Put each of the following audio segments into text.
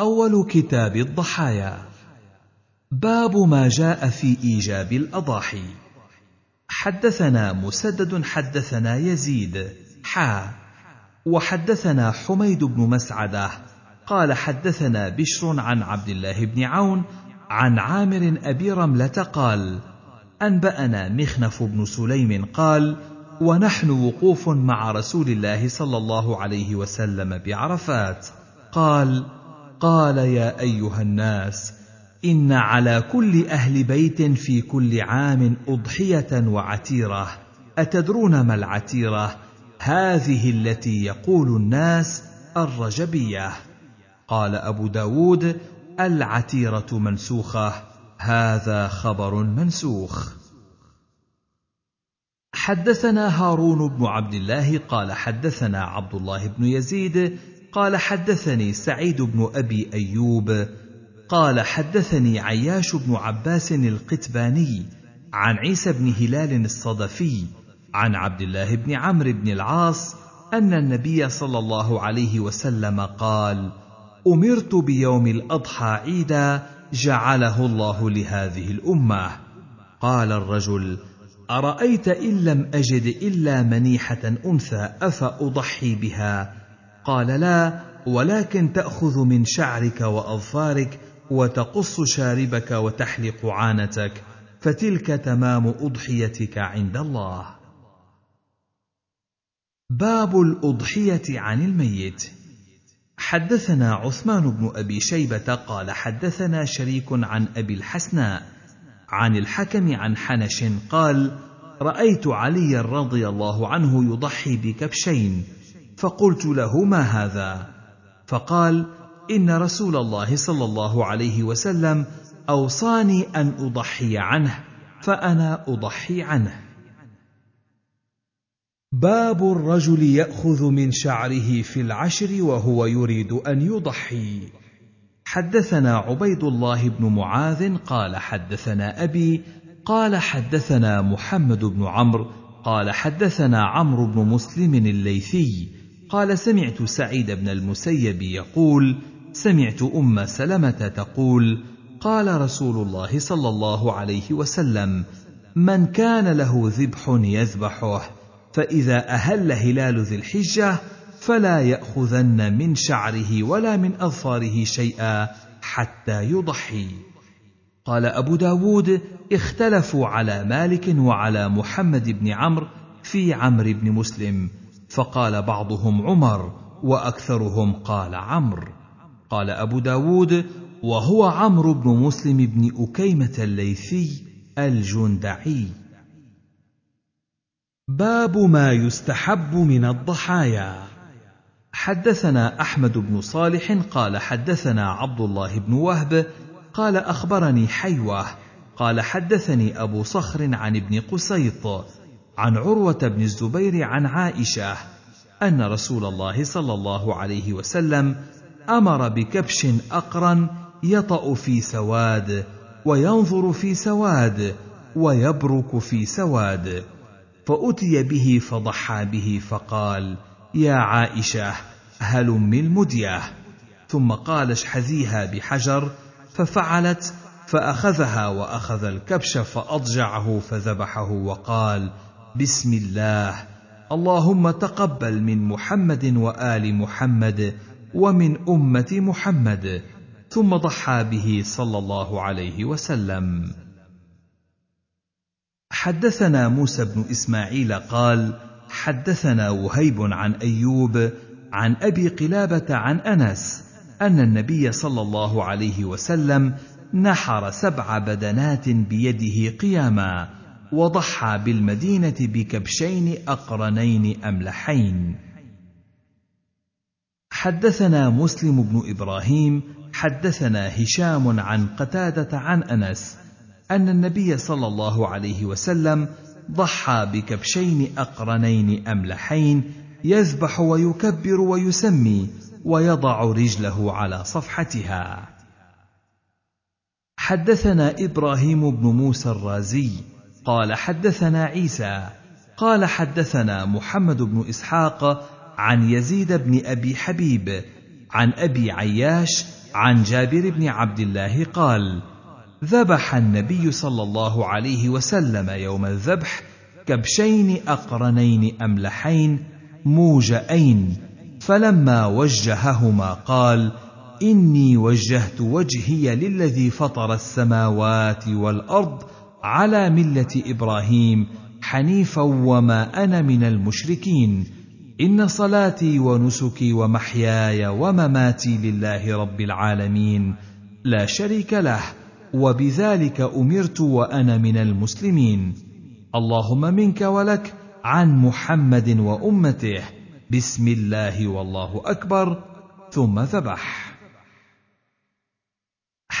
أول كتاب الضحايا. باب ما جاء في إيجاب الأضاحي. حدثنا مسدد حدثنا يزيد. حا. وحدثنا حميد بن مسعدة. قال حدثنا بشر عن عبد الله بن عون عن عامر أبي رملة قال أنبأنا مخنف بن سليم قال ونحن وقوف مع رسول الله صلى الله عليه وسلم بعرفات. قال قال يا أيها الناس إن على كل أهل بيت في كل عام أضحية وعتيرة. أتدرون ما العتيرة؟ هذه التي يقول الناس الرجبية. قال أبو داود العتيرة منسوخة. هذا خبر منسوخ. حدثنا هارون بن عبد الله قال حدثنا عبد الله بن يزيد قال حدثني سعيد بن أبي أيوب قال حدثني عياش بن عباس القتباني عن عيسى بن هلال الصدفي عن عبد الله بن عمرو بن العاص أن النبي صلى الله عليه وسلم قال أمرت بيوم الأضحى عيدا جعله الله لهذه الأمة. قال الرجل أرأيت إن لم أجد إلا منيحة أنثى أفأضحي بها؟ قال لا ولكن تأخذ من شعرك وأظفارك وتقص شاربك وتحلق عانتك فتلك تمام أضحيتك عند الله. باب الأضحية عن الميت. حدثنا عثمان بن أبي شيبة قال حدثنا شريك عن أبي الحسناء عن الحكم عن حنش قال رأيت عليا رضي الله عنه يضحي بكبشين فقلت له ما هذا. فقال إن رسول الله صلى الله عليه وسلم أوصاني أن أضحي عنه فأنا أضحي عنه. باب الرجل يأخذ من شعره في العشر وهو يريد أن يضحي. حدثنا عبيد الله بن معاذ قال حدثنا أبي قال حدثنا محمد بن عمرو قال حدثنا عمرو بن مسلم الليثي قال سمعت سعيد بن المسيب يقول سمعت أم سلمة تقول قال رسول الله صلى الله عليه وسلم من كان له ذبح يذبحه فإذا أهل هلال ذي الحجة فلا يأخذن من شعره ولا من أظفاره شيئا حتى يضحي. قال أبو داود اختلفوا على مالك وعلى محمد بن عمرو في عمرو بن مسلم فقال بعضهم عمر وأكثرهم قال عمرو. قال أبو داود وهو عمرو بن مسلم بن أكيمة الليثي الجندعي. باب ما يستحب من الضحايا. حدثنا أحمد بن صالح قال حدثنا عبد الله بن وهب قال أخبرني حيوة قال حدثني أبو صخر عن ابن قسيط عن عروة بن الزبير عن عائشة أن رسول الله صلى الله عليه وسلم أمر بكبش اقرن يطأ في سواد وينظر في سواد ويبرك في سواد فأتي به فضحى به فقال يا عائشة هلم المديه ثم قال اشحذيها بحجر. ففعلت فأخذها وأخذ الكبش فأضجعه فذبحه وقال بسم الله. اللهم تقبل من محمد وآل محمد ومن أمة محمد. ثم ضحى به صلى الله عليه وسلم. حدثنا موسى بن إسماعيل قال حدثنا وهيب عن أيوب عن أبي قلابة عن أنس أن النبي صلى الله عليه وسلم نحر سبع بدنات بيده قياما. وضحى بالمدينة بكبشين أقرنين أملحين. حدثنا مسلم بن إبراهيم حدثنا هشام عن قتادة عن أنس أن النبي صلى الله عليه وسلم ضحى بكبشين أقرنين أملحين يذبح ويكبر ويسمي ويضع رجله على صفحتها. حدثنا إبراهيم بن موسى الرازي قال حدثنا عيسى قال حدثنا محمد بن إسحاق عن يزيد بن أبي حبيب عن أبي عياش عن جابر بن عبد الله قال ذبح النبي صلى الله عليه وسلم يوم الذبح كبشين أقرنين أملحين موجئين فلما وجههما قال إني وجهت وجهي للذي فطر السماوات والأرض على ملة إبراهيم حنيفا وما أنا من المشركين. إن صلاتي ونسكي ومحياي ومماتي لله رب العالمين. لا شريك له وبذلك أمرت وأنا من المسلمين. اللهم منك ولك عن محمد وأمته. بسم الله والله أكبر ثم ذبح.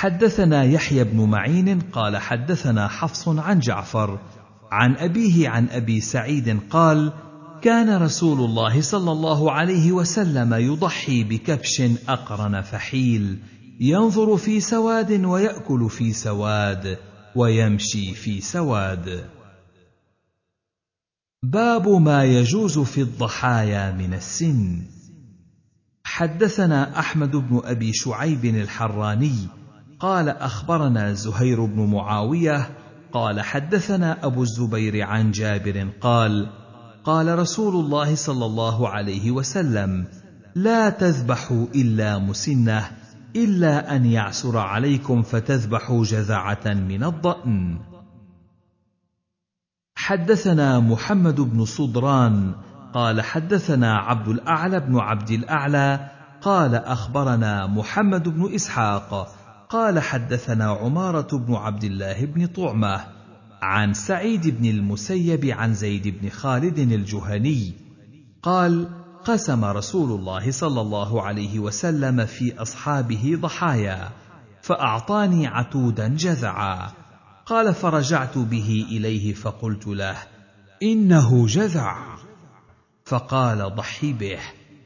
حدثنا يحيى بن معين قال حدثنا حفص عن جعفر عن أبيه عن أبي سعيد قال كان رسول الله صلى الله عليه وسلم يضحي بكبش أقرن فحيل ينظر في سواد ويأكل في سواد ويمشي في سواد. باب ما يجوز في الضحايا من السن. حدثنا أحمد بن أبي شعيب الحراني قال أخبرنا زهير بن معاوية قال حدثنا أبو الزبير عن جابر قال قال رسول الله صلى الله عليه وسلم لا تذبحوا إلا مسنة إلا أن يعسر عليكم فتذبحوا جذعه من الضأن. حدثنا محمد بن صدران قال حدثنا عبد الأعلى بن عبد الأعلى قال أخبرنا محمد بن إسحاق قال حدثنا عمارة بن عبد الله بن طعمة عن سعيد بن المسيب عن زيد بن خالد الجهني قال قسم رسول الله صلى الله عليه وسلم في أصحابه ضحايا فأعطاني عتودا جذعا. قال فرجعت به إليه فقلت له إنه جذع. فقال ضحي به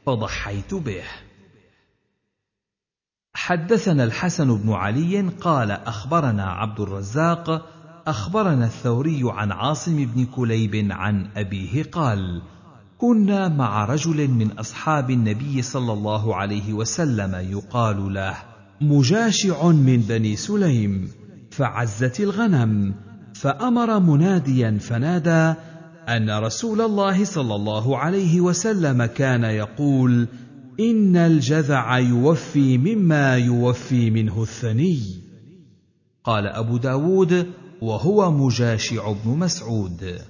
فضحيت به. حدثنا الحسن بن علي قال أخبرنا عبد الرزاق أخبرنا الثوري عن عاصم بن كليب عن أبيه قال كنا مع رجل من أصحاب النبي صلى الله عليه وسلم يقال له مجاشع من بني سليم فعزت الغنم فأمر مناديا فنادى أن رسول الله صلى الله عليه وسلم كان يقول إن الجذع يوفي مما يوفي منه الثني. قال أبو داود وهو مجاشع بن مسعود.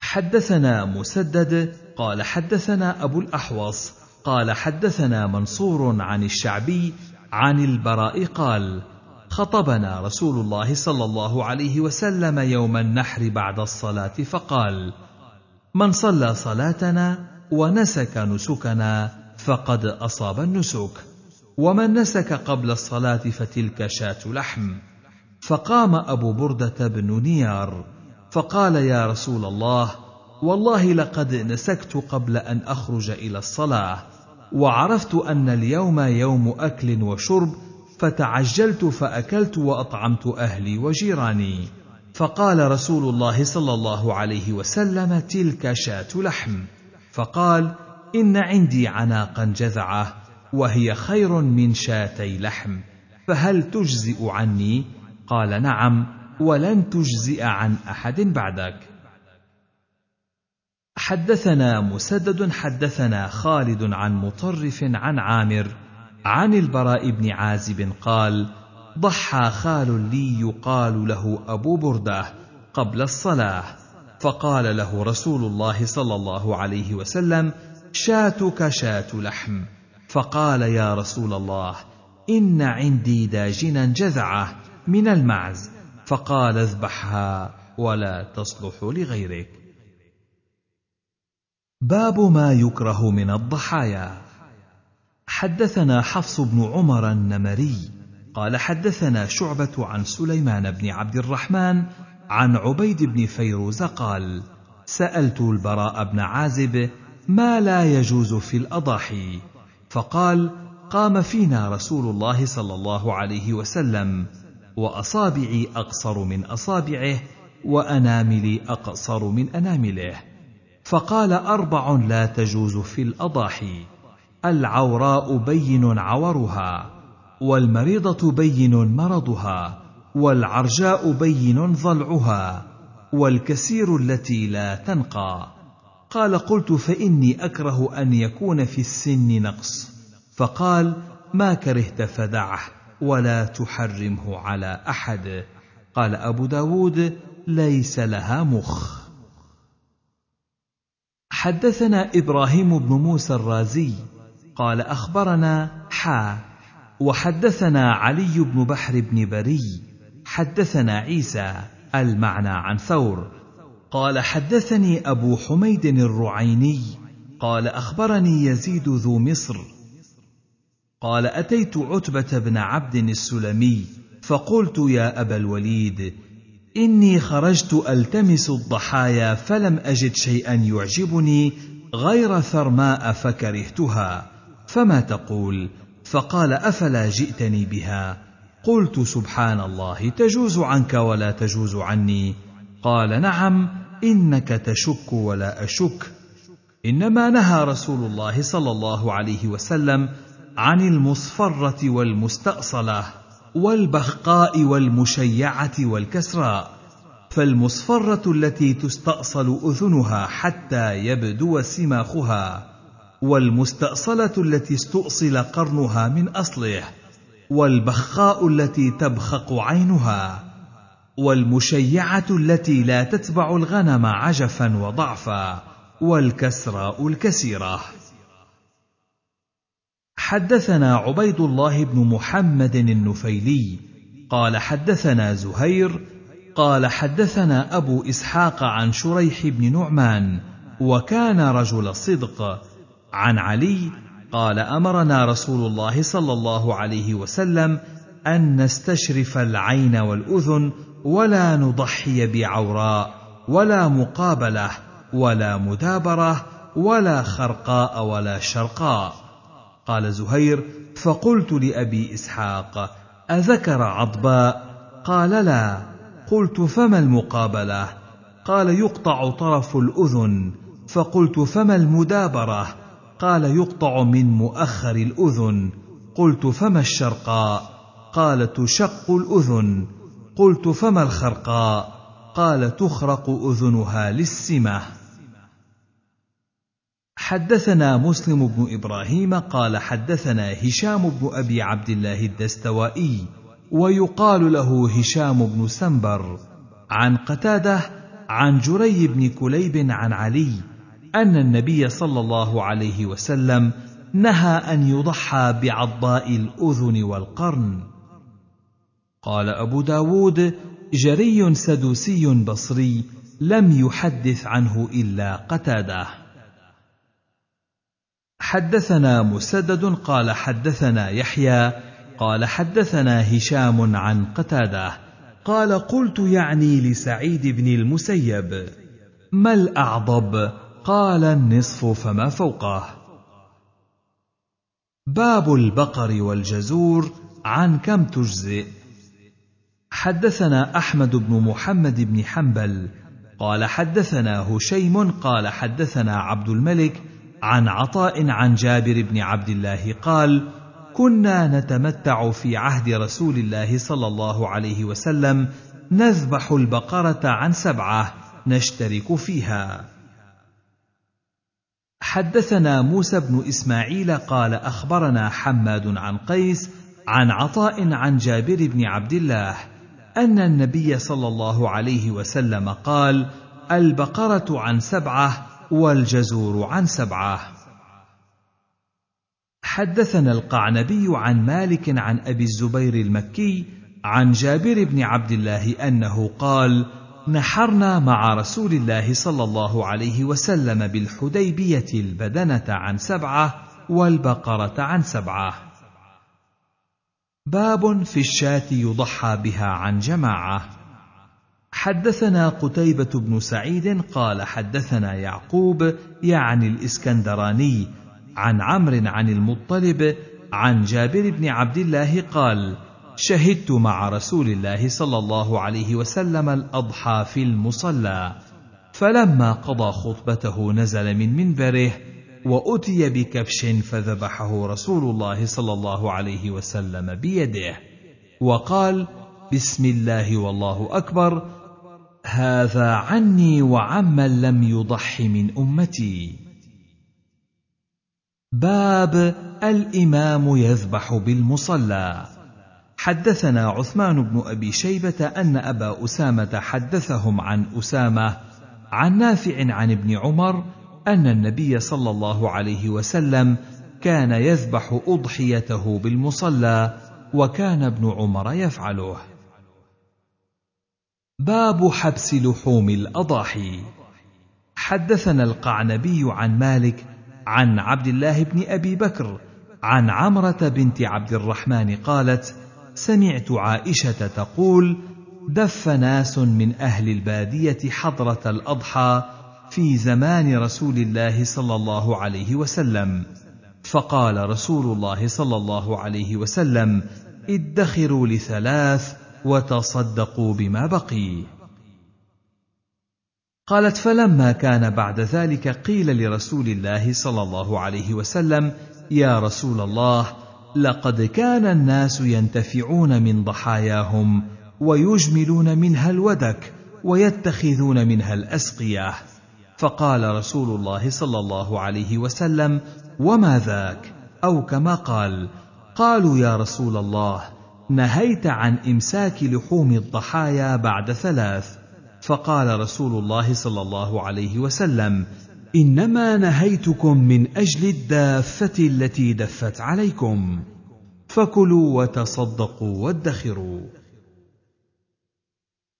حدثنا مسدد قال حدثنا أبو الأحوص قال حدثنا منصور عن الشعبي عن البراء قال خطبنا رسول الله صلى الله عليه وسلم يوم النحر بعد الصلاة فقال من صلى صلاتنا ونسك نسكنا فقد أصاب النسك. ومن نسك قبل الصلاة فتلك شاة لحم. فقام أبو بردة بن نيار فقال يا رسول الله والله لقد نسكت قبل أن أخرج إلى الصلاة وعرفت أن اليوم يوم أكل وشرب فتعجلت فأكلت وأطعمت أهلي وجيراني. فقال رسول الله صلى الله عليه وسلم تلك شاة لحم. فقال إن عندي عناقا جذعة وهي خير من شاتي لحم فهل تجزئ عني؟ قال نعم ولن تجزئ عن أحد بعدك. حدثنا مسدد حدثنا خالد عن مطرف عن عامر عن البراء بن عازب قال ضحى خال لي يقال له أبو برده قبل الصلاة. فقال له رسول الله صلى الله عليه وسلم شاتك شات لحم. فقال يا رسول الله إن عندي داجنا جذعه من المعز. فقال اذبحها ولا تصلح لغيرك. باب ما يكره من الضحايا. حدثنا حفص بن عمر النمري قال حدثنا شعبة عن سليمان بن عبد الرحمن عن عبيد بن فيروز قال سألت البراء بن عازب ما لا يجوز في الأضاحي فقال قام فينا رسول الله صلى الله عليه وسلم وأصابعي أقصر من أصابعه وأناملي أقصر من أنامله فقال أربع لا تجوز في الأضاحي العوراء بين عورها والمريضة بين مرضها والعرجاء بين ضلعها والكسير التي لا تنقى. قال قلت فإني أكره أن يكون في السن نقص. فقال ما كرهت فدعه ولا تحرمه على أحد. قال أبو داود ليس لها مخ. حدثنا إبراهيم بن موسى الرازي. قال أخبرنا حا. وحدثنا علي بن بحر بن بري. حدثنا عيسى المعنى عن ثور. قال حدثني أبو حميد الرعيني. قال أخبرني يزيد ذو مصر. قال أتيت عتبة بن عبد السلمي فقلت يا أبا الوليد إني خرجت ألتمس الضحايا فلم أجد شيئا يعجبني غير ثرماء فكرهتها فما تقول؟ فقال أفلا جئتني بها؟ قلت سبحان الله تجوز عنك ولا تجوز عني. قال نعم إنك تشك ولا أشك. إنما نهى رسول الله صلى الله عليه وسلم عن المصفرة والمستأصلة والبخقاء والمشيعة والكسراء. فالمصفرة التي تستأصل أذنها حتى يبدو سماخها والمستأصلة التي استؤصل قرنها من أصله. والبخاء التي تبخق عينها والمشيعة التي لا تتبع الغنم عجفا وضعفا والكسراء الكسيرة. حدثنا عبيد الله بن محمد النفيلي قال حدثنا زهير قال حدثنا أبو إسحاق عن شريح بن نعمان وكان رجل صدق عن علي قال أمرنا رسول الله صلى الله عليه وسلم أن نستشرف العين والأذن ولا نضحي بعوراء ولا مقابلة ولا مدابرة ولا خرقاء ولا شرقاء. قال زهير فقلت لأبي إسحاق أذكر عضباء؟ قال لا. قلت فما المقابلة؟ قال يقطع طرف الأذن. فقلت فما المدابرة؟ قال يقطع من مؤخر الأذن. قلت فما الشرقاء قال تشق الأذن. قلت فما الخرقاء قال تخرق أذنها للسمة. حدثنا مسلم بن إبراهيم قال حدثنا هشام بن أبي عبد الله الدستوائي ويقال له هشام بن سنبر. عن قتادة عن جري بن كليب عن علي أن النبي صلى الله عليه وسلم نهى أن يضحى بعضاء الأذن والقرن. قال أبو داود جري سدوسي بصري لم يحدث عنه إلا قتادة. حدثنا مسدد قال حدثنا يحيى قال حدثنا هشام عن قتادة قال قلت يعني لسعيد بن المسيب ما الأعضب؟ قال النصف فما فوقه. باب البقر والجزور عن كم تجزئ. حدثنا أحمد بن محمد بن حنبل قال حدثنا هشيم قال حدثنا عبد الملك عن عطاء عن جابر بن عبد الله قال كنا نتمتع في عهد رسول الله صلى الله عليه وسلم نذبح البقرة عن سبعة نشترك فيها. حدثنا موسى بن إسماعيل قال أخبرنا حماد عن قيس عن عطاء عن جابر بن عبد الله أن النبي صلى الله عليه وسلم قال البقرة عن سبعة والجزور عن سبعة. حدثنا القعنبي عن مالك عن أبي الزبير المكي عن جابر بن عبد الله أنه قال نحرنا مع رسول الله صلى الله عليه وسلم بالحديبية البدنة عن سبعة والبقرة عن سبعة. باب في الشاة يضحى بها عن جماعة. حدثنا قتيبة بن سعيد قال حدثنا يعقوب يعني الإسكندراني عن عمرو عن المطلب عن جابر بن عبد الله قال: شهدت مع رسول الله صلى الله عليه وسلم الأضحى في المصلى، فلما قضى خطبته نزل من منبره وأتي بكبش فذبحه رسول الله صلى الله عليه وسلم بيده. وقال بسم الله والله أكبر هذا عني وعمن لم يضح من أمتي. باب الإمام يذبح بالمصلى. حدثنا عثمان بن أبي شيبة أن أبا أسامة حدثهم عن أسامة عن نافع عن ابن عمر أن النبي صلى الله عليه وسلم كان يذبح أضحيته بالمصلى وكان ابن عمر يفعله. باب حبس لحوم الأضاحي. حدثنا القعنبي عن مالك عن عبد الله بن أبي بكر عن عمرة بنت عبد الرحمن قالت سمعت عائشة تقول دف ناس من أهل البادية حضرة الأضحى في زمان رسول الله صلى الله عليه وسلم. فقال رسول الله صلى الله عليه وسلم ادخروا لثلاث وتصدقوا بما بقي. قالت فلما كان بعد ذلك قيل لرسول الله صلى الله عليه وسلم يا رسول الله لقد كان الناس ينتفعون من ضحاياهم ويجملون منها الودك ويتخذون منها الاسقيه فقال رسول الله صلى الله عليه وسلم وما ذاك؟ أو كما قال قالوا يا رسول الله نهيت عن إمساك لحوم الضحايا بعد ثلاث. فقال رسول الله صلى الله عليه وسلم إنما نهيتكم من أجل الدافة التي دفت عليكم. فكلوا وتصدقوا وادخروا.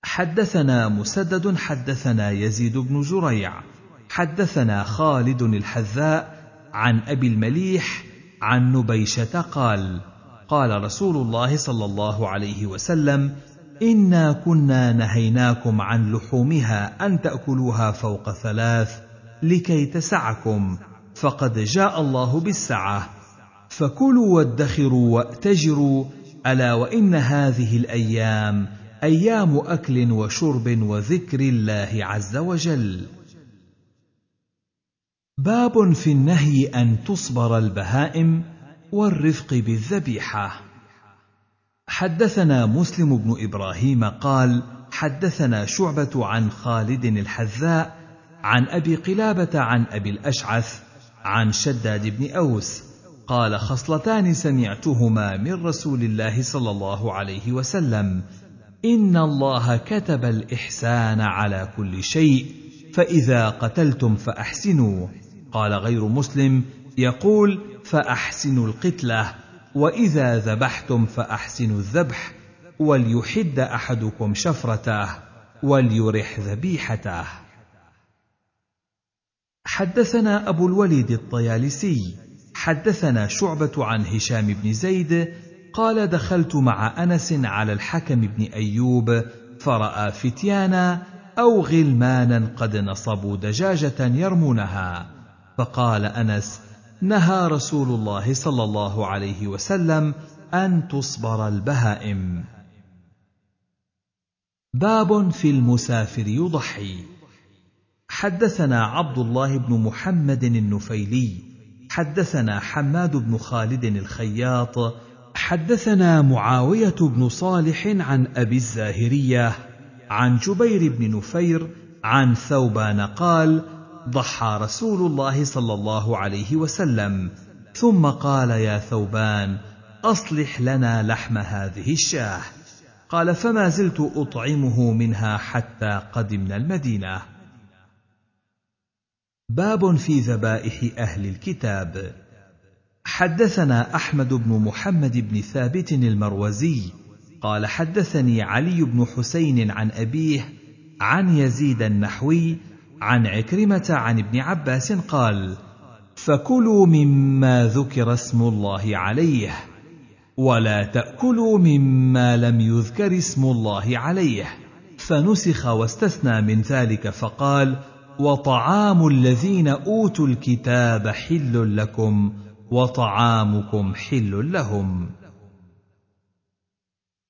حدثنا مسدد حدثنا يزيد بن زريع حدثنا خالد الحذاء عن أبي المليح عن نبيشة قال قال رسول الله صلى الله عليه وسلم إنا كنا نهيناكم عن لحومها أن تأكلوها فوق ثلاث لكي تسعكم. فقد جاء الله بالسعة. فكلوا وادخروا واتجروا. ألا وإن هذه الأيام أيام أكل وشرب وذكر الله عز وجل. باب في النهي أن تصبر البهائم والرفق بالذبيحة. حدثنا مسلم بن إبراهيم قال حدثنا شعبة عن خالد الحذاء عن أبي قلابة عن أبي الأشعث عن شداد بن أوس قال خصلتان سمعتهما من رسول الله صلى الله عليه وسلم إن الله كتب الإحسان على كل شيء فإذا قتلتم فأحسنوا. قال غير مسلم يقول فأحسنوا القتلة وإذا ذبحتم فأحسنوا الذبح وليحد أحدكم شفرته وليرح ذبيحته. حدثنا أبو الوليد الطيالسي حدثنا شعبة عن هشام بن زيد قال دخلت مع أنس على الحكم بن أيوب فرأى فتيانا أو غلمانا قد نصبوا دجاجة يرمونها. فقال أنس نهى رسول الله صلى الله عليه وسلم أن تصبر البهائم. باب في المسافر يضحي. حدثنا عبد الله بن محمد النفيلي حدثنا حماد بن خالد الخياط حدثنا معاوية بن صالح عن أبي الزاهرية عن جبير بن نفير عن ثوبان قال ضحى رسول الله صلى الله عليه وسلم ثم قال يا ثوبان أصلح لنا لحم هذه الشاة قال فما زلت أطعمه منها حتى قدمنا المدينة باب في ذبائح أهل الكتاب. حدثنا أحمد بن محمد بن ثابت المروزي قال حدثني علي بن حسين عن أبيه عن يزيد النحوي عن عكرمة عن ابن عباس قال فكلوا مما ذكر اسم الله عليه ولا تأكلوا مما لم يذكر اسم الله عليه. فنسخ واستثنى من ذلك فقال وطعام الذين أوتوا الكتاب حل لكم وطعامكم حل لهم.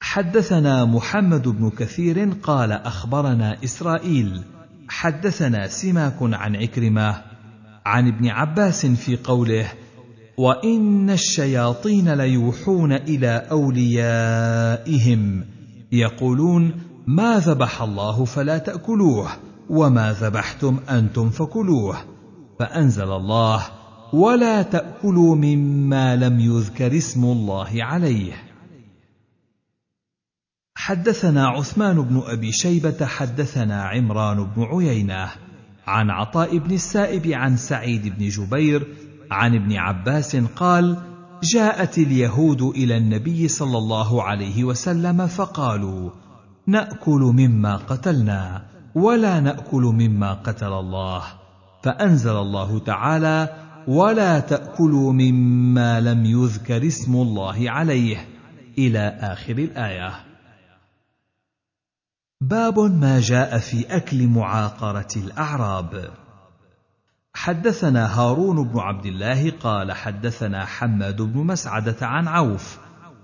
حدثنا محمد بن كثير قال أخبرنا إسرائيل. حدثنا سماك عن عكرمة عن ابن عباس في قوله وإن الشياطين ليوحون إلى أوليائهم يقولون ما ذبح الله فلا تأكلوه. وما ذبحتم أنتم فكلوه فانزل الله ولا تاكلوا مما لم يذكر اسم الله عليه حدثنا عثمان بن ابي شيبه حدثنا عمران بن عيينه عن عطاء بن السائب عن سعيد بن جبير عن ابن عباس قال جاءت اليهود إلى النبي صلى الله عليه وسلم فقالوا ناكل مما قتلنا ولا نأكل مما قتل الله فأنزل الله تعالى ولا تأكلوا مما لم يذكر اسم الله عليه إلى آخر الآية. باب ما جاء في أكل معاقرة الأعراب. حدثنا هارون بن عبد الله قال حدثنا حماد بن مسعدة عن عوف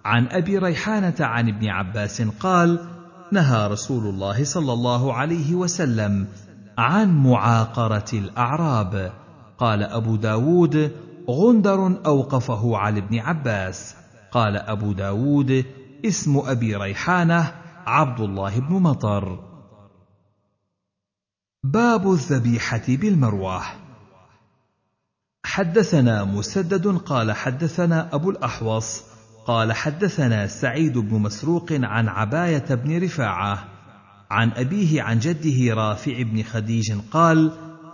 عن أبي ريحانة عن ابن عباس قال نهى رسول الله صلى الله عليه وسلم عن معاقرة الأعراب. قال أبو داود غندر أوقفه على ابن عباس. قال أبو داود اسم أبي ريحانة عبد الله بن مطر. باب الذبيحة بالمروة. حدثنا مسدد قال حدثنا أبو الأحوص قال حدثنا سعيد بن مسروق عن عباية بن رفاعة عن أبيه عن جده رافع بن خديج قال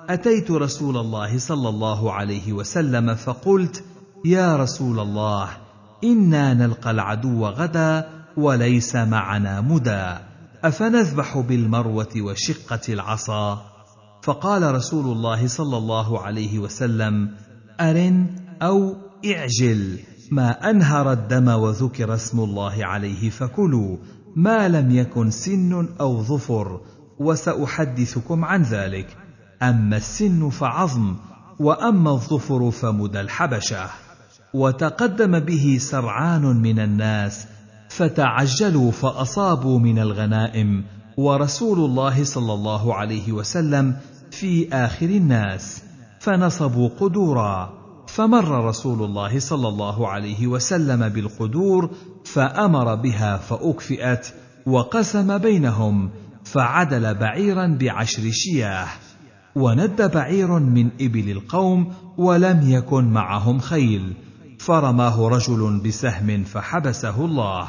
أتيت رسول الله صلى الله عليه وسلم فقلت يا رسول الله إنا نلقى العدو غدا وليس معنا مدى أفنذبح بالمروة وشقة العصا؟ فقال رسول الله صلى الله عليه وسلم أرن أو اعجل. ما أنهر الدم وذكر اسم الله عليه فكلوا ما لم يكن سن أو ظفر وسأحدثكم عن ذلك. أما السن فعظم وأما الظفر فمدى الحبشة. وتقدم به سرعان من الناس فتعجلوا فأصابوا من الغنائم ورسول الله صلى الله عليه وسلم في آخر الناس فنصبوا قدورا. فمر رسول الله صلى الله عليه وسلم بالقدور فأمر بها فأكفئت وقسم بينهم فعدل بعيرا بعشر شياه وند بعير من إبل القوم ولم يكن معهم خيل فرماه رجل بسهم فحبسه الله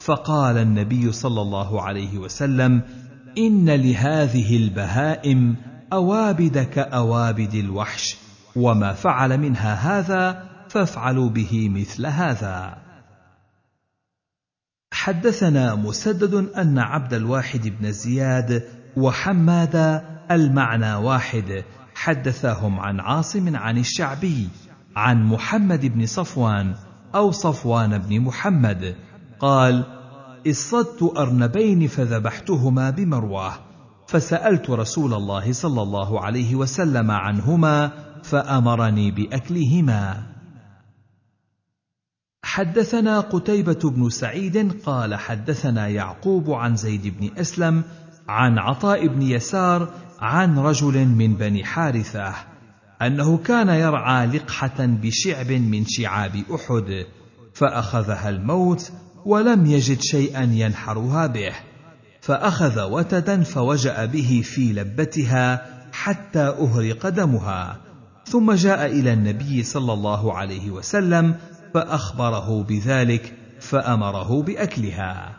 فقال النبي صلى الله عليه وسلم إن لهذه البهائم أوابد كاوابد الوحش وما فعل منها هذا فافعلوا به مثل هذا. حدثنا مسدد أن عبد الواحد بن زياد وحماد المعنى واحد حدثاهم عن عاصم عن الشعبي عن محمد بن صفوان أو صفوان بن محمد قال اصدت أرنبين فذبحتهما بمروة فسألت رسول الله صلى الله عليه وسلم عنهما فأمرني بأكلهما. حدثنا قتيبة بن سعيد قال حدثنا يعقوب عن زيد بن أسلم عن عطاء بن يسار عن رجل من بني حارثة أنه كان يرعى لقحة بشعب من شعاب أحد فأخذها الموت ولم يجد شيئا ينحرها به فأخذ وتدا فوجأ به في لبتها حتى أهرق دمها. ثم جاء إلى النبي صلى الله عليه وسلم فأخبره بذلك فأمره بأكلها.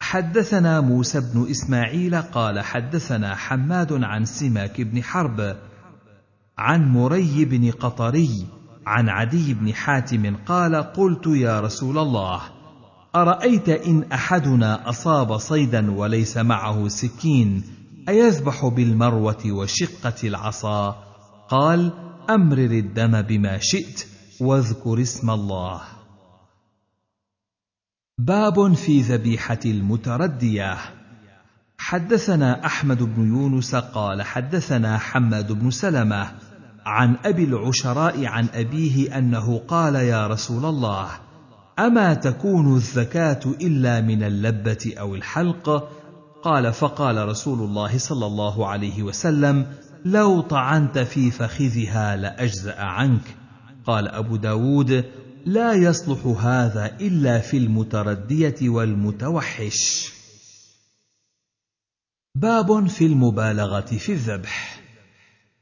حدثنا موسى بن إسماعيل قال حدثنا حماد عن سماك بن حرب عن مري بن قطري عن عدي بن حاتم قال قلت يا رسول الله أرأيت إن أحدنا أصاب صيدا وليس معه سكين أيذبح بالمروة وشقة العصا؟ قال أمرر الدم بما شئت واذكر اسم الله. باب في ذبيحة المتردية. حدثنا أحمد بن يونس قال حدثنا حماد بن سلمة عن أبي العشراء عن أبيه أنه قال يا رسول الله أما تكون الزكاة إلا من اللبة أو الحلق قال فقال رسول الله صلى الله عليه وسلم لو طعنت في فخذها لأجزأ عنك. قال أبو داود لا يصلح هذا إلا في المتردية والمتوحش. باب في المبالغة في الذبح.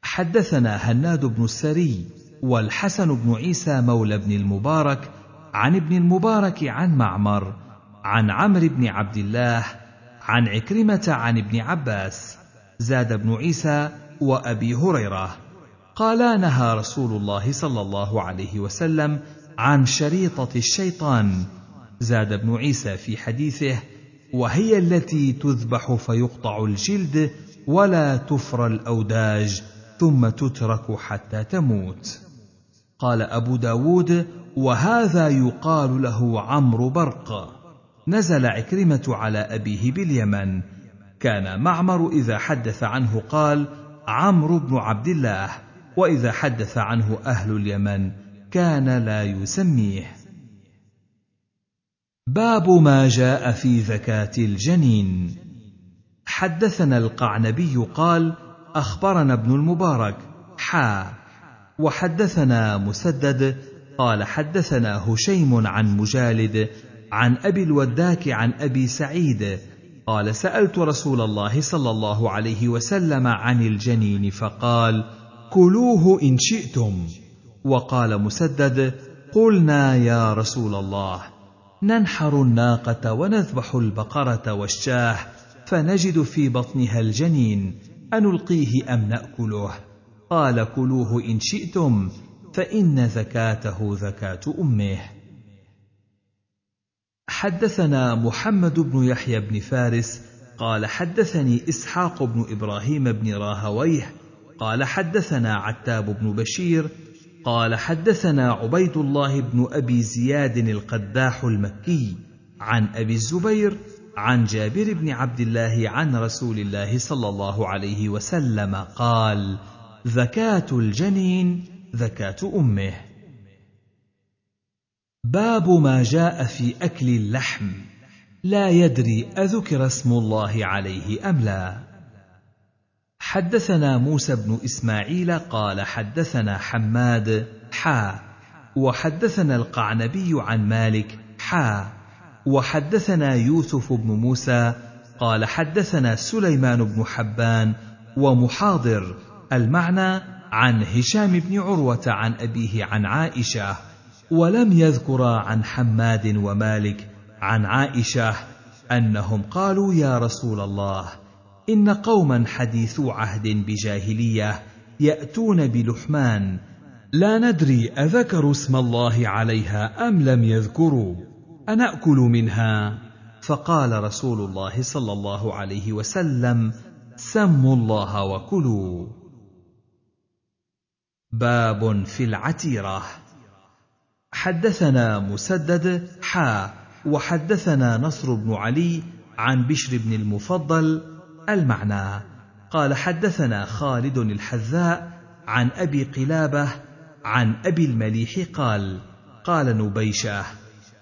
حدثنا هناد بن السري والحسن بن عيسى مولى بن المبارك عن ابن المبارك عن معمر عن عمرو بن عبد الله عن عكرمة عن ابن عباس زاد بن عيسى وأبي هريرة. قالا نهى رسول الله صلى الله عليه وسلم عن شريطة الشيطان. زاد ابن عيسى في حديثه وهي التي تذبح فيقطع الجلد ولا تفرى الأوداج ثم تترك حتى تموت. قال أبو داود وهذا يقال له عمرو برق. نزل عكرمة على أبيه باليمن. كان معمر إذا حدث عنه قال عمرو بن عبد الله. وإذا حدث عنه أهل اليمن كان لا يسميه. باب ما جاء في زكاة الجنين. حدثنا القعنبي قال أخبرنا ابن المبارك حا. وحدثنا مسدد قال حدثنا هشيم عن مجالد عن أبي الوداك عن أبي سعيد قال سألت رسول الله صلى الله عليه وسلم عن الجنين فقال كلوه إن شئتم. وقال مسدد قلنا يا رسول الله ننحر الناقة ونذبح البقرة والشاه فنجد في بطنها الجنين أنلقيه أم نأكله؟ قال كلوه إن شئتم فإن زكاته زكاة أمه. حدثنا محمد بن يحيى بن فارس قال حدثني إسحاق بن إبراهيم بن راهويه قال حدثنا عتاب بن بشير قال حدثنا عبيد الله بن أبي زياد القداح المكي عن أبي الزبير عن جابر بن عبد الله عن رسول الله صلى الله عليه وسلم قال زكاه الجنين زكاه أمه. باب ما جاء في أكل اللحم. لا يدري أذكر اسم الله عليه أم لا. حدثنا موسى بن إسماعيل قال حدثنا حماد حا. وحدثنا القعنبي عن مالك حا. وحدثنا يوسف بن موسى قال حدثنا سليمان بن حبان ومحاضر المعنى عن هشام بن عروة عن أبيه عن عائشة. ولم يذكرا عن حماد ومالك عن عائشة أنهم قالوا يا رسول الله إن قوما حديثو عهد بجاهلية يأتون بلحمان لا ندري أذكروا اسم الله عليها أم لم يذكروا أنأكل منها؟ فقال رسول الله صلى الله عليه وسلم سموا الله وكلوا. باب في العتيرة. حدثنا مسدد حا وحدثنا نصر بن علي عن بشر بن المفضل المعنى. قال حدثنا خالد الحذاء عن أبي قلابة عن أبي المليح قال قال نبيشة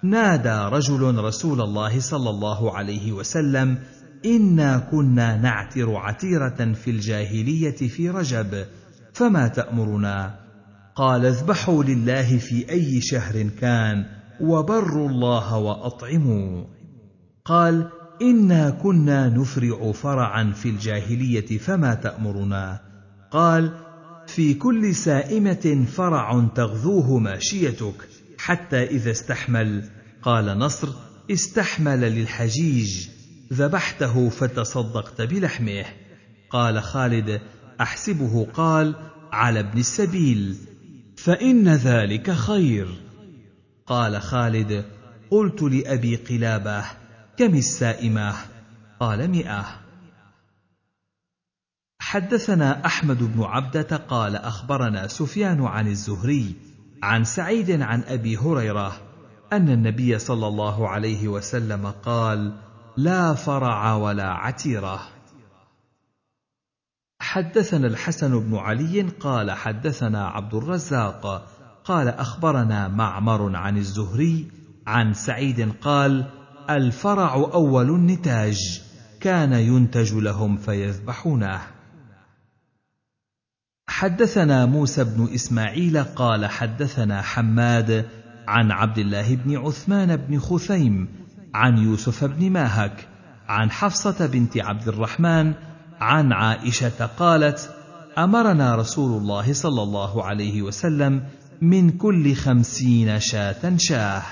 نادى رجل رسول الله صلى الله عليه وسلم إنا كنا نعتر عتيرة في الجاهلية في رجب فما تأمرنا؟ قال اذبحوا لله في أي شهر كان وبروا الله وأطعموا. قال إنا كنا نفرع فرعا في الجاهلية فما تأمرنا. قال في كل سائمة فرع تغذوه ماشيتك حتى إذا استحمل. قال نصر استحمل للحجيج ذبحته فتصدقت بلحمه. قال خالد أحسبه قال على ابن السبيل. فإن ذلك خير. قال خالد قلت لأبي قلابة كم السائمة؟ قال مئة. حدثنا أحمد بن عبدة قال أخبرنا سفيان عن الزهري عن سعيد عن أبي هريرة أن النبي صلى الله عليه وسلم قال لا فرع ولا عتيرة. حدثنا الحسن بن علي قال حدثنا عبد الرزاق قال أخبرنا معمر عن الزهري عن سعيد قال الفرع أول النتاج كان ينتج لهم فيذبحونه. حدثنا موسى بن إسماعيل قال حدثنا حماد عن عبد الله بن عثمان بن خثيم عن يوسف بن ماهك عن حفصة بنت عبد الرحمن عن عائشة قالت أمرنا رسول الله صلى الله عليه وسلم من كل خمسين شاة شاه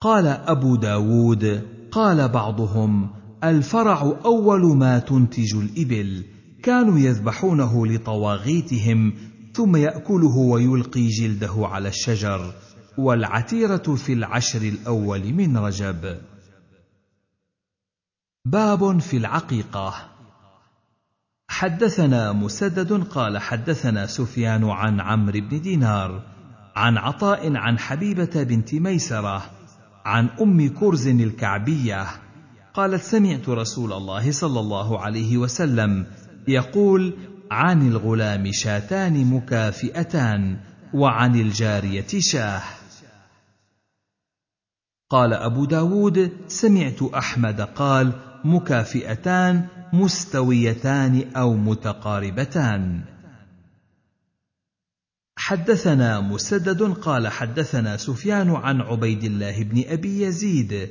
قال أبو داود قال بعضهم الفرع أول ما تنتج الإبل كانوا يذبحونه لطواغيتهم ثم يأكله ويلقي جلده على الشجر والعتيرة في العشر الأول من رجب. باب في العقيقة. حدثنا مسدد قال حدثنا سفيان عن عمرو بن دينار عن عطاء عن حبيبة بنت ميسرة عن أم كرز الكعبية قالت سمعت رسول الله صلى الله عليه وسلم يقول عن الغلام شاتان مكافئتان وعن الجارية شاه. قال أبو داود سمعت أحمد قال مكافئتان مستويتان أو متقاربتان. حدثنا مسدد قال حدثنا سفيان عن عبيد الله بن أبي يزيد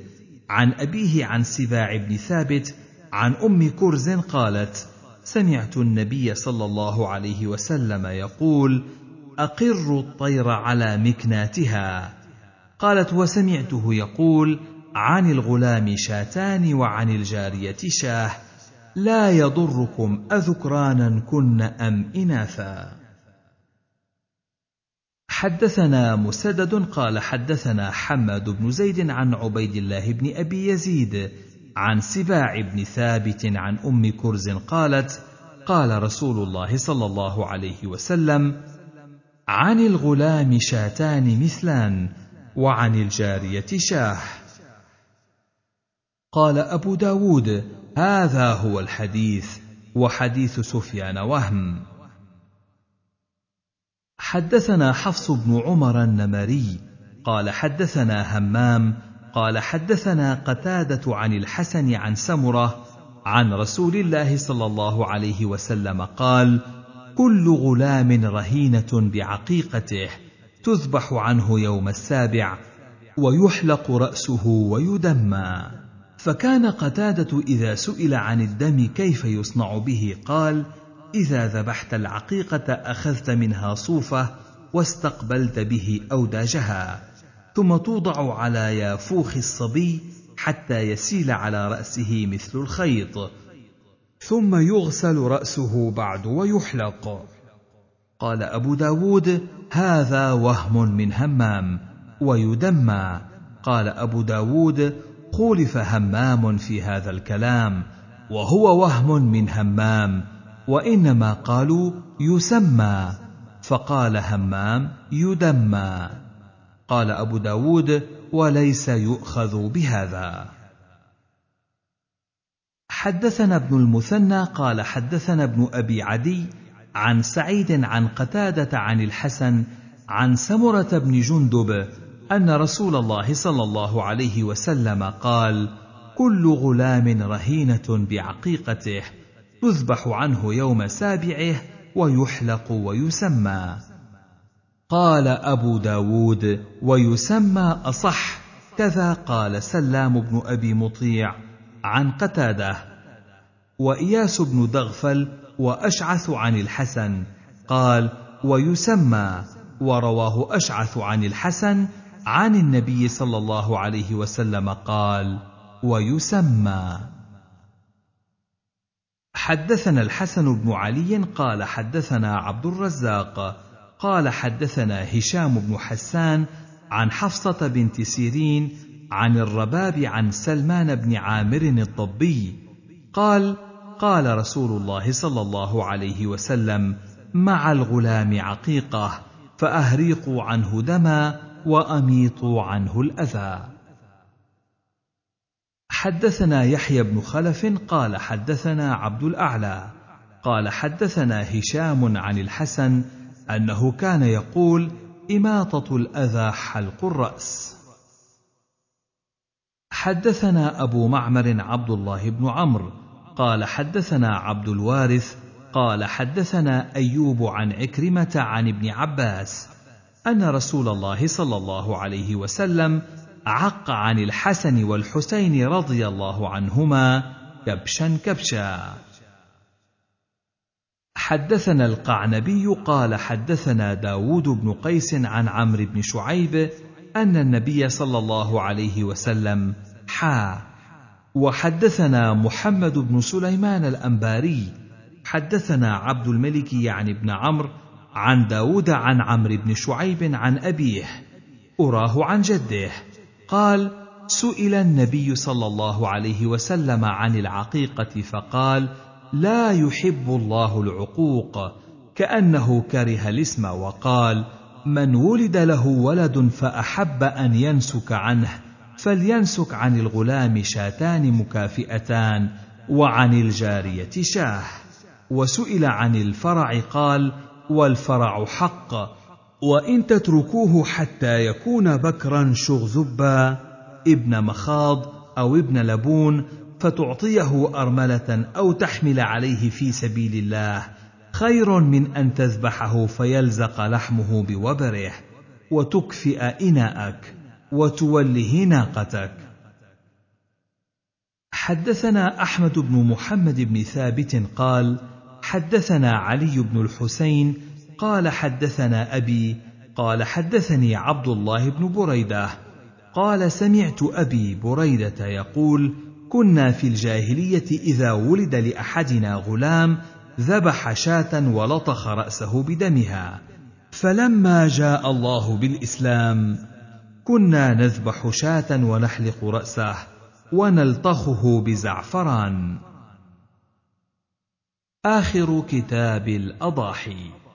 عن أبيه عن سباع بن ثابت عن أم كرز قالت سمعت النبي صلى الله عليه وسلم يقول اقروا الطير على مكناتها. قالت وسمعته يقول عن الغلام شاتان وعن الجارية شاه لا يضركم أذكرانا كن أم إناثا. حدثنا مسدد قال حدثنا حماد بن زيد عن عبيد الله بن أبي يزيد عن سباع بن ثابت عن أم كرز قالت قال رسول الله صلى الله عليه وسلم عن الغلام شاتان مثلان وعن الجارية شاه. قال أبو داود هذا هو الحديث وحديث سفيان وهم. حدثنا حفص بن عمر النمري قال حدثنا همام قال حدثنا قتادة عن الحسن عن سمرة عن رسول الله صلى الله عليه وسلم قال كل غلام رهينة بعقيقته تذبح عنه يوم السابع ويحلق رأسه ويدمى. فكان قتادة إذا سئل عن الدم كيف يصنع به قال إذا ذبحت العقيقة أخذت منها صوفة واستقبلت به أوداجها ثم توضع على يافوخ الصبي حتى يسيل على رأسه مثل الخيط ثم يغسل رأسه بعد ويحلق. قال أبو داود هذا وهم من همام ويدمى. قال أبو داود خولف همام في هذا الكلام وهو وهم من همام وإنما قالوا يسمى فقال همام يدمى. قال أبو داود وليس يؤخذ بهذا. حدثنا ابن المثنى قال حدثنا ابن أبي عدي عن سعيد عن قتادة عن الحسن عن سمرة بن جندب أن رسول الله صلى الله عليه وسلم قال كل غلام رهينة بعقيقته تذبح عنه يوم سابعه ويحلق ويسمى. قال أبو داود ويسمى أصح. كذا قال سلام بن أبي مطيع عن قتادة. وإياس بن دغفل وأشعث عن الحسن قال ويسمى. ورواه أشعث عن الحسن عن النبي صلى الله عليه وسلم قال ويسمى. حدثنا الحسن بن علي قال حدثنا عبد الرزاق قال حدثنا هشام بن حسان عن حفصة بنت سيرين عن الرباب عن سلمان بن عامر الضبي قال قال رسول الله صلى الله عليه وسلم مع الغلام عقيقة فأهريقوا عنه دما وأميطوا عنه الأذى. حدثنا يحيى بن خلف قال حدثنا عبد الأعلى. قال حدثنا هشام عن الحسن أنه كان يقول إماطة الأذى حلق الرأس. حدثنا أبو معمر عبد الله بن عمرو. قال حدثنا عبد الوارث. قال حدثنا أيوب عن عكرمة عن ابن عباس. أن رسول الله صلى الله عليه وسلم عق عن الحسن والحسين رضي الله عنهما كبشا كبشا. حدثنا القعنبي قال حدثنا داود بن قيس عن عمرو بن شعيب أن النبي صلى الله عليه وسلم حا. وحدثنا محمد بن سليمان الأنباري. حدثنا عبد الملك يعني بن عمرو عن داود عن عمرو بن شعيب عن أبيه أراه عن جده قال سئل النبي صلى الله عليه وسلم عن العقيقة فقال لا يحب الله العقوق كأنه كره الاسم وقال من ولد له ولد فأحب أن ينسك عنه فلينسك عن الغلام شاتان مكافئتان وعن الجارية شاه. وسئل عن الفرع قال والفرع حق. وإن تتركوه حتى يكون بكرا شغذبا ابن مخاض أو ابن لبون فتعطيه أرملة أو تحمل عليه في سبيل الله. خير من أن تذبحه فيلزق لحمه بوبره. وتكفئ إناءك وتوله ناقتك. حدثنا أحمد بن محمد بن ثابت قال حدثنا علي بن الحسين قال حدثنا أبي قال حدثني عبد الله بن بريدة قال سمعت أبي بريدة يقول كنا في الجاهلية إذا ولد لأحدنا غلام ذبح شاه ولطخ رأسه بدمها فلما جاء الله بالإسلام كنا نذبح شاة ونحلق رأسه ونلطخه بزعفران. آخر كتاب الأضاحي.